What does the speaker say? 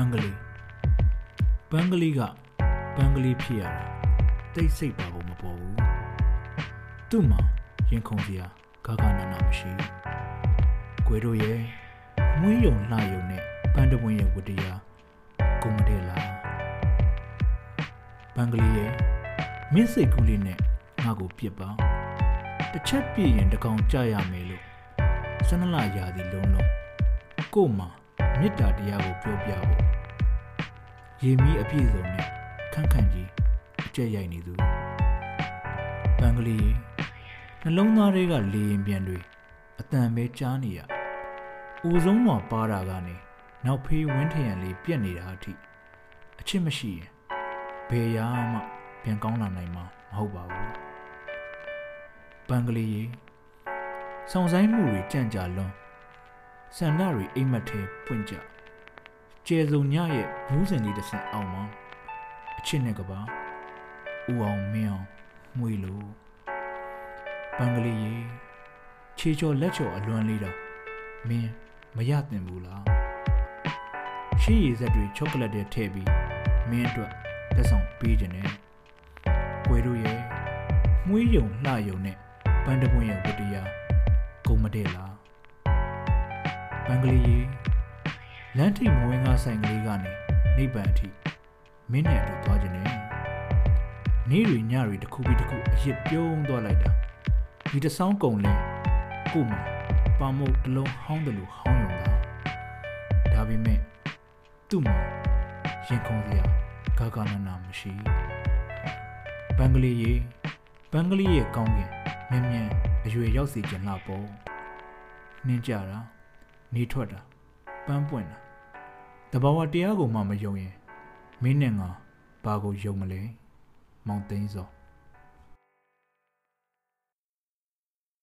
န်ကလေးပန်းကလေးကပန်းကလေးဖြစ်ရတာတိတ်ဆိတ်ပါဖို့မပေါ်ဘူးသူ့မှာရင်ခုန်စရာဂါဂနာနာမရှိဘူးကွယ်တို့ရဲ့မွေးယုံလှယုံနဲ့ပန်းတပွင့်ရဲ့ဝတ္တရားကုံမတဲ့လားပန်းကလေးရဲ့မင်းစိတ်ကူးလေးနဲ့ငါ့ကိုပြစ်ပါတစ်ချက်ပြည့်ရင်တကောင်ကြရမယ်လို့စနလရာသီလုံးလုံးကို့မှာ မေတ္တာတရားကိုပြောပြဖို့ရေမီးအပြည့်စုံနဲ့ခန့်ခန့်ကြီးအကျက်ရိုက်နေသူပန်းကလေးရေနှလုံးသားတွေကလေရင်ပြန်တွေအတန်ပဲကြားနေရဦးဆုံးတော်ပါတာကနေနောက်ဖေးဝင်းထရံလေးပြက်နေတာအထိအချစ်မရှိရင်ဘယ်ရာမှပြန်ကောင်းလာနိုင်မှာမဟုတ်ပါဘူးပန်းကလေးရေဆောင်ဆိုင်မှုတွေကြံ့ကြာလွန်း ဆန္ဒတွေအိမ်မက်ထဲပွင့်ကြကျဲစုံညရဲ့ဘူးစင်လေးတစ်ဆင့်အောင်မှာအချစ်နဲ့ကပါဦးအောင်မင်းအောင်မှုေလို့ပန်းကလေးရေခြေချော်လက်ချော်အလွမ်းလေးတော့မင်းမရသင့်ဘူးလားရှေးရည်ဆက်တွေချောကလက်တွေထည့်ပြီးမင်းအတွက်လက်ဆောင်ပေးခြင်းနဲ့ကွယ်တို့ရဲ့မှုေးယုံလှယုံနဲ့ပန်းတပွင့်ရဲ့ဝတ္တရားဂုံမတဲ့လား ပန်းကလေးရေလမ်းထိပ်မဝင်းကားဆိုင်ကလေးကနေနိဗ္ဗာန်အထိမင်းနဲ့အတူသွားခြင်းနဲ့နေ့တွေညတွေတစ်ခုပြီးတစ်ခုအရစ်ပြုံးသွားလိုက်တာဒီတဆောင်းကုံလဲကို့မှာပါမုတ်တစ်လုံးဟောင်းတယ်လို့ဟောင်းယုံတာဒါပေမဲ့သူ့မှာရင်ခုန်စရာဂါဂနာနာမရှိဘန်ကလေးရေဘန်ကလေးရဲ့ကောင်းကင်မြ мян အရွယ်ရောက်စီကျင်လာပေါ့နှင်းကြတာ နေထွက်တာပန်းပွင့်တာတဘာဝတရားကိုမှမယုံရင်မင်းနဲ့ငါဘာကိုယုံမလဲမောင်သိန်းစော